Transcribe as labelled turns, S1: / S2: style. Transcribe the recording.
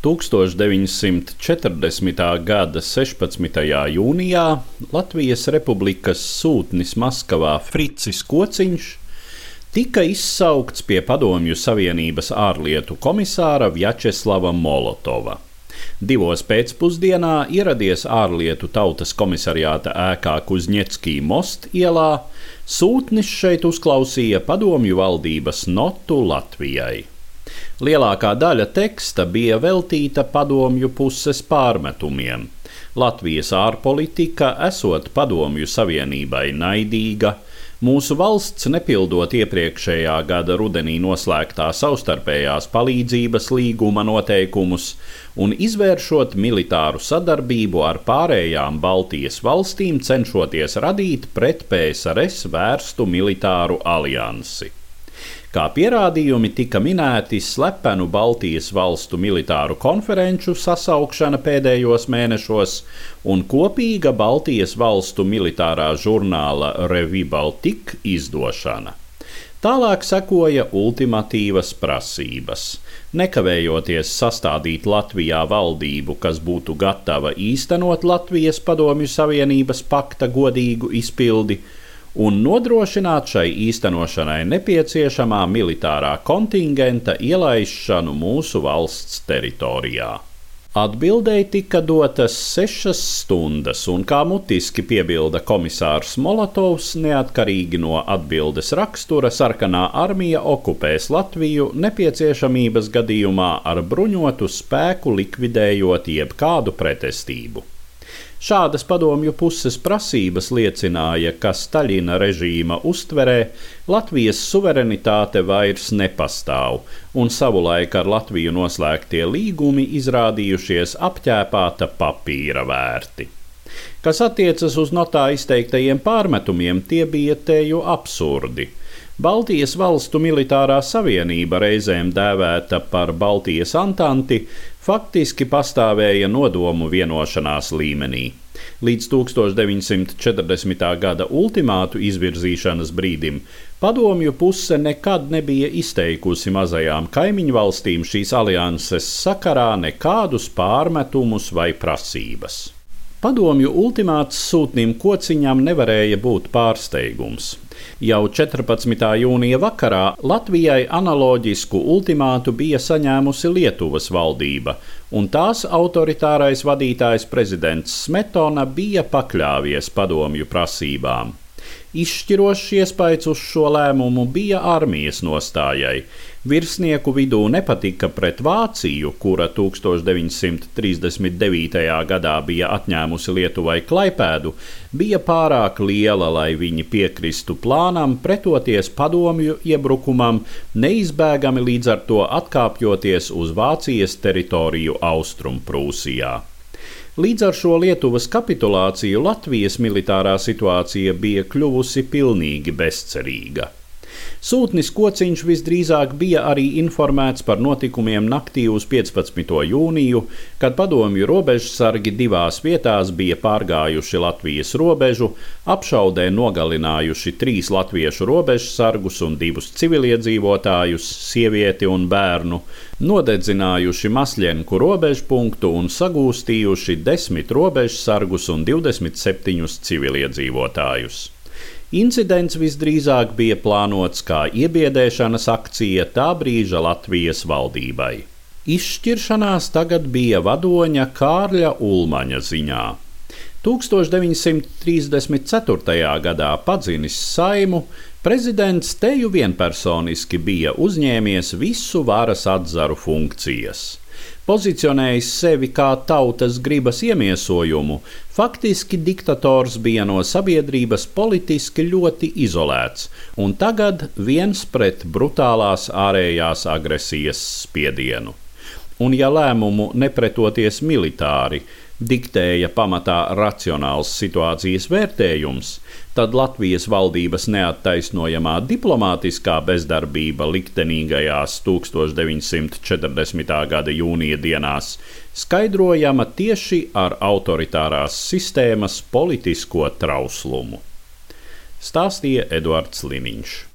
S1: 1940. gada 16. jūnijā Latvijas Republikas sūtnis Maskavā Fricis Kociņš tika izsaukts pie Padomju Savienības ārlietu komisāra Vjačeslava Molotova. Divos pēcpusdienā ieradies ārlietu tautas komisariāta ēkā Kuzņeckī Most ielā, sūtnis šeit uzklausīja padomju valdības notu Latvijai. Lielākā daļa teksta bija veltīta padomju puses pārmetumiem. Latvijas ārpolitika esot padomju savienībai naidīga, mūsu valsts nepildot iepriekšējā gada rudenī noslēgtā savstarpējās palīdzības līguma noteikumus un izvēršot militāru sadarbību ar pārējām Baltijas valstīm, cenšoties radīt pret PSRS vērstu militāru aliansi. Kā pierādījumi tika minēti slepenu Baltijas valstu militāru konferenču sasaukšana pēdējos mēnešos un kopīga Baltijas valstu militārā žurnāla Revue Baltica izdošana. Tālāk sekoja ultimatīvas prasības. Nekavējoties sastādīt Latvijā valdību, kas būtu gatava īstenot Latvijas Padomju Savienības pakta godīgu izpildi, un nodrošināt šai īstenošanai nepieciešamā militārā kontingenta ielaišanu mūsu valsts teritorijā. Atbildēji tika dotas sešas stundas, un kā mutiski piebilda komisārs Molotovs, neatkarīgi no atbildes rakstura, sarkanā armija okupēs Latviju nepieciešamības gadījumā ar bruņotu spēku likvidējot jebkādu pretestību. Šādas padomju puses prasības liecināja, ka Staļina režīma uztverē Latvijas suverenitāte vairs nepastāv, un savulaik ar Latviju noslēgtie līgumi izrādījušies apķēpāta papīra vērti. Kas attiecas uz notā izteiktajiem pārmetumiem, tie bija teju absurdi. Baltijas valstu militārā savienība, reizēm dēvēta par Baltijas antanti, faktiski pastāvēja nodomu vienošanās līmenī. Līdz 1940. gada ultimātu izvirzīšanas brīdim padomju puse nekad nebija izteikusi mazajām kaimiņu valstīm šīs alianses sakarā nekādus pārmetumus vai prasības. Padomju ultimāts sūtnim kociņam nevarēja būt pārsteigums. Jau 14. jūnija vakarā Latvijai analoģisku ultimātu bija saņēmusi Lietuvas valdība, un tās autoritārais vadītājs prezidents Smetona bija pakļāvies padomju prasībām. Izšķirošs iespējas uz šo lēmumu bija armijas nostājai. Virsnieku vidū nepatika pret Vāciju, kura 1939. gadā bija atņēmusi Lietuvai klaipēdu, bija pārāk liela, lai viņi piekristu plānam pretoties padomju iebrukumam, neizbēgami līdz ar to atkāpjoties uz Vācijas teritoriju Austrumprūsijā. Līdz ar šo Lietuvas kapitulāciju Latvijas militārā situācija bija kļuvusi pilnīgi bezcerīga. Sūtnis Kociņš visdrīzāk bija arī informēts par notikumiem naktī uz 15. jūniju, kad padomju robežsargi divās vietās bija pārgājuši Latvijas robežu, apšaudē nogalinājuši trīs latviešu robežsargus un divus civiliedzīvotājus, sievieti un bērnu, nodedzinājuši Masļenku robežpunktu un sagūstījuši desmit robežsargus un 27 civiliedzīvotājus. Incidents visdrīzāk bija plānots kā iebiedēšanas akcija tā brīža Latvijas valdībai. Izšķiršanās tagad bija vadoņa Kārļa Ulmaņa ziņā. 1934. gadā padzinis saimu, prezidents teju vienpersoniski bija uzņēmies visu varas atzaru funkcijas pozicionējis sevi kā tautas gribas iemiesojumu, faktiski diktators bija no sabiedrības politiski ļoti izolēts, un tagad viens pret brutālās ārējās agresijas spiedienu. Un, ja lēmumu nepretoties militāri, diktēja pamatā racionāls situācijas vērtējums, tad Latvijas valdības neattaisnojamā diplomātiskā bezdarbība liktenīgajās 1940. gada jūnija dienās skaidrojama tieši ar autoritārās sistēmas politisko trauslumu. Stāstīja Eduards Liniņš.